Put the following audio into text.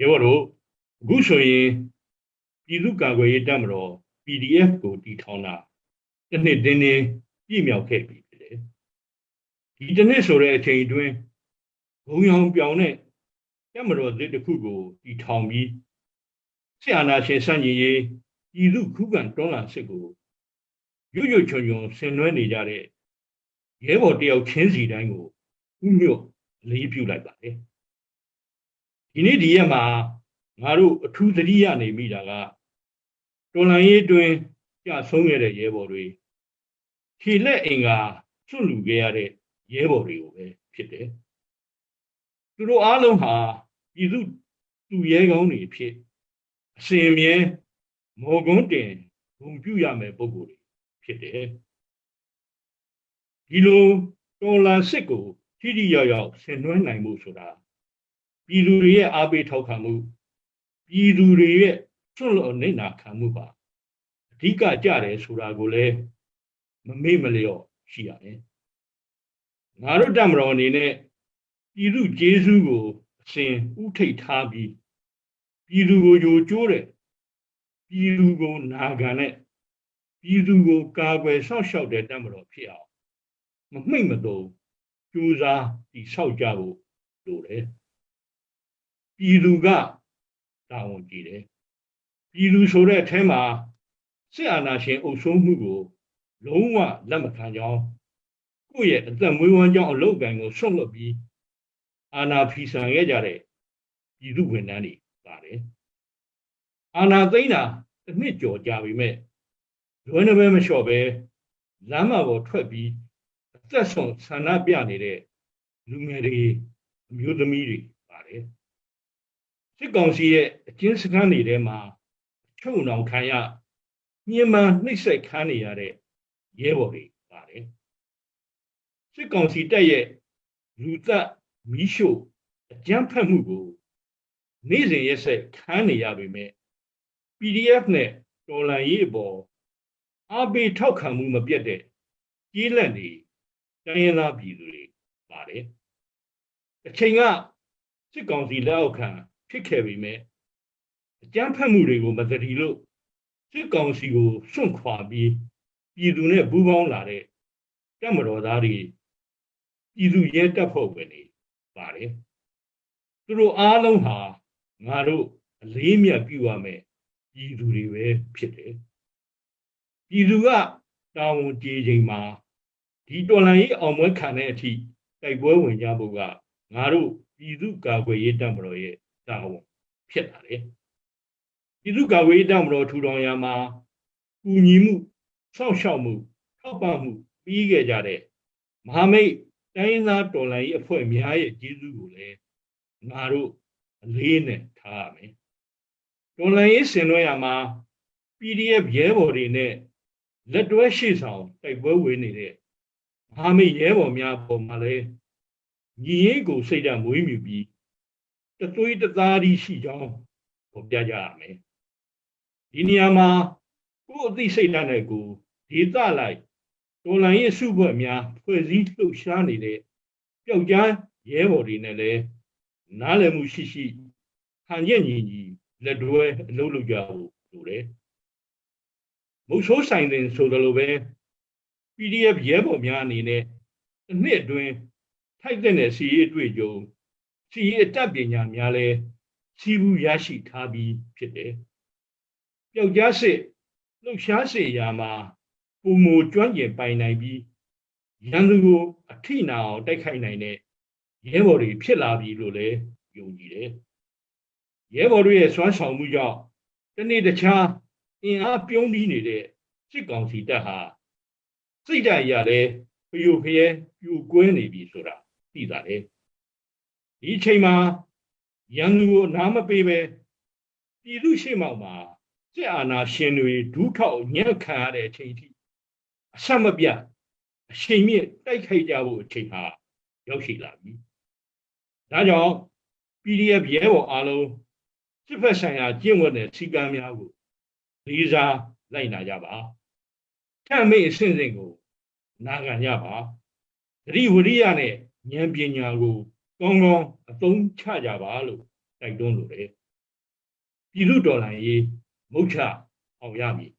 ရဲဘော်တို့အခုဆိုရင်ပြည်သူ့ကာကွယ်ရေးတပ်မတော် PDF ကိုတည်ထောင်တာတစ်နှစ်တင်းတင်းပြည့်မြောက်ခဲ့ပြီဖြစ်တယ်ဒီတစ်နှစ်ဆိုတဲ့အချိန်အတွင်းဘုံရောင်ပြောင်တဲ့တပ်မတော်သစ်တစ်ခုကိုတည်ထောင်ပြီးဆရာနာရှင်စန့်ကြီးရေးပြည်သူခုခံတွန်းလှန်စစ်ကိုရွရွချွန်ချွန်ဆင်နွှဲနေကြတဲ့ရဲဘော်တယောက်ချင်းစီတိုင်းကိုဥညွတ်အလေးပြုလိုက်ပါတယ် ဒီနေ့ဒီရက်မှာငါတို့အထူးသတိရနေမိတာကတော်လန်ရေးတွင်ကြဆုံးခဲ့တဲ့ရဲဘော်တွေခြေလက်အင်္ဂါစွန့်လူခဲ့ရတဲ့ရဲဘော်တွေကိုပဲဖြစ်တယ်သူတို့အားလုံးဟာပြည်သူသူရဲကောင်းတွေဖြစ်အစဉ်အမြဲမော်ကွန်းတင်ဂုံပြုရမယ်ပုံကိုယ်တွေဖြစ်တယ်ဒီလိုတော်လန်စစ်ကိုထိထိရောက်ရောက်ဆင်နွှဲနိုင်မှုဆိုတာ ပြည်သူတွေရဲ့အားပေးထောက်ခံမှုပြည်သူတွေရဲ့စွန့်လွတ်နေနာခံမှုပါအဓိကကြတယ်ဆိုတာကိုလည်းမမေ့မလျော့ရှိရတယ်ငါတို့တမတော်အနေနဲ့ပြည်သူကျေးဇူးကိုအစဉ်ဥထိတ်ထားပြီးပြည်သူကိုကြိုးကျိုးတဲ့ပြည်သူကိုနာခံတဲ့ပြည်သူကိုကာကွယ်ဆောက်ရှောက်တဲ့တမတော်ဖြစ်အောင်မမှိတ်မသုံးကြိုးစားဒီဆောက်ကြဖို့လိုတယ် ပြည်သူကတာဝန်ကြည့်တယ်ပြည်သူဆိုတဲ့အထဲမှာစစ်အာဏာရှင်အုပ်စိုးမှုကိုလုံးဝလက်မခံကြောင်းကိုယ့်ရဲ့အသက်မွေးဝမ်းကြောင်းအလုပ်ကံကိုဆွန့်လွတ်ပြီးအာဏာဖီဆန်ခဲ့ကြတဲ့ပြည်သူဝန်ထမ်းတွေပါတယ်အာဏာသိမ်းတာတစ်နှစ်ကျော်ကြာပြီမဲ့လွယ်နေပဲမလျှော့ပဲလမ်းမပေါ်ထွက်ပြီးအသက်ဆုံးဆန္ဒပြနေတဲ့လူငယ်တွေအမျိုးသမီးတွေပါတယ် စစ်ကောင်စီရဲ့အကျဉ်းစခန်းတွေထဲမှာချုပ်နှောင်ခံရညှဉ်းပန်းနှိပ်စက်ခံနေရတဲ့ရဲဘော်တွေပါတယ်စစ်ကောင်စီတပ်ရဲ့လူသက်မီးရှို့အကြမ်းဖက်မှုကိုနေ့စဉ်ရက်ဆက်ခံနေရပေမဲ့ PDF နဲ့တော်လန်ရေးအပေါ်အဘေထောက်ခံမှုမပြတ်တဲ့ကြီးလက်နေတိုင်းရင်းသားပြည်သူတွေပါတယ်အချိန်ကစစ်ကောင်စီလက်အောက်ခံ ဖြစ်ခဲ့ပေမဲ့အကြမ်းဖက်မှုတွေကိုမသတိလို့စစ်ကောင်စီကိုစွန့်ခွာပြီးပြည်သူနဲ့ပူးပေါင်းလာတဲ့တပ်မတော်သားတွေပြည်သူရဲတပ်ဖွဲ့ဝင်တွေပါတယ်သူတို့အားလုံးဟာငါတို့အလေးမြတ်ပြုရမယ်ပြည်သူတွေပဲဖြစ်တယ်ပြည်သူကတာဝန်ကျေချိန်မှာဒီတော်လှန်ရေးအောင်ပွဲခံတဲ့အထိတိုက်ပွဲဝင်ကြဖို့ကငါတို့ပြည်သူကာကွယ်ရေးတပ်မတော်ရဲ့ တာဝန်ဖြစ်လာတယ်ပြည်သူ့ကာကွယ်ရေးတပ်မတော်ထူထောင်ရာမှာကူညီမှုစောင့်ရှောက်မှုထောက်ပံ့မှုပြီးခဲ့ကြတဲ့မဟာမိတ်တိုင်းရင်းသားတော်လှန်ရေးအဖွဲ့များရဲ့ကျေးဇူးကိုလည်းငါတို့အလေးနဲ့ထားရမယ်တော်လှန်ရေးဆင်နွှဲရာမှာ PDF ရဲဘော်တွေနဲ့လက်တွဲရှေ့ဆောင်တိုက်ပွဲဝင်နေတဲ့မဟာမိတ်ရဲဘော်များပေါ်မှာလည်းညီရေးကိုစိတ်ဓာတ်မွေးမြူပြီး တသွေးတသားဒီရှိကြောင်းပေါ်ပြကြရမယ်ဒီနေရာမှာကိုယ်အသိစိတ်ဓာတ်နဲ့ကိုဒေသလိုက်တော်လန်ရဲ့စုဘွက်များဖွဲ့စည်းလှုပ်ရှားနေတဲ့ပျောက်ကြားရဲဘော်တွေနဲ့လည်းနားလည်မှုရှိရှိဟန်ရက်ညီညီလက်တွဲအလုပ်လုပ်ကြဖို့လိုတယ်မုတ်ဆိုးဆိုင်တဲ့ဆိုသလိုပဲ PDF ရဲဘော်များအနေနဲ့တစ်နှစ်အတွင်းထိုက်တဲ့စီရေးအတွေ့အကြုံ စီရေးအတတ်ပညာများလဲစီးပူးရရှိထားပြီးဖြစ်တယ်ပျောက်ကြားစစ်လှုပ်ရှားစေရာမှာပုံမူကျွမ်းကျင်ပိုင်နိုင်ပြီးရန်သူကိုအထိနာအောင်တိုက်ခိုက်နိုင်တဲ့ရဲဘော်တွေဖြစ်လာပြီလို့လည်းယုံကြည်တယ်ရဲဘော်တွေရဲ့စွမ်းဆောင်မှုကြောင့်တနေ့တခြားအင်အားပြုံးပြီးနေတဲ့စစ်ကောင်စီတပ်ဟာစိတ်ဓာတ်ရလဲဖျို့ဖျဲပြူကွဲနေပြီဆိုတာသိတာလေ ဒီအချိန်မှာရန်သူကိုနားမပေးပဲပြည်သူရှိမောက်မှာစစ်အာဏာရှင်တွေဒုထောက်ညံ့ခံရတဲ့အချိန်ထိအဆက်မပြတ်အချိန်မြင့်တိုက်ခိုက်ကြဖို့အချိန်ဟာရောက်ရှိလာပြီ။ဒါကြောင့် PDF ရဲဘော်အားလုံးစစ်ဖက်ဆိုင်ရာကျင့်ဝတ်တဲ့စီကံများကိုလေးစားလိုက်နာကြပါ။ထမ်းမိတ်အစဉ်စဉ်ကို နာခံကြပါ။သတိဝရိယနဲ့ဉာဏ်ပညာကို ကောင်းကောင်းအသုံးချကြပါလို့တိုက်တွန်းလိုတယ်ပြည်လူတော်လှန်ရေးမုတ်ချအောင်ရမည်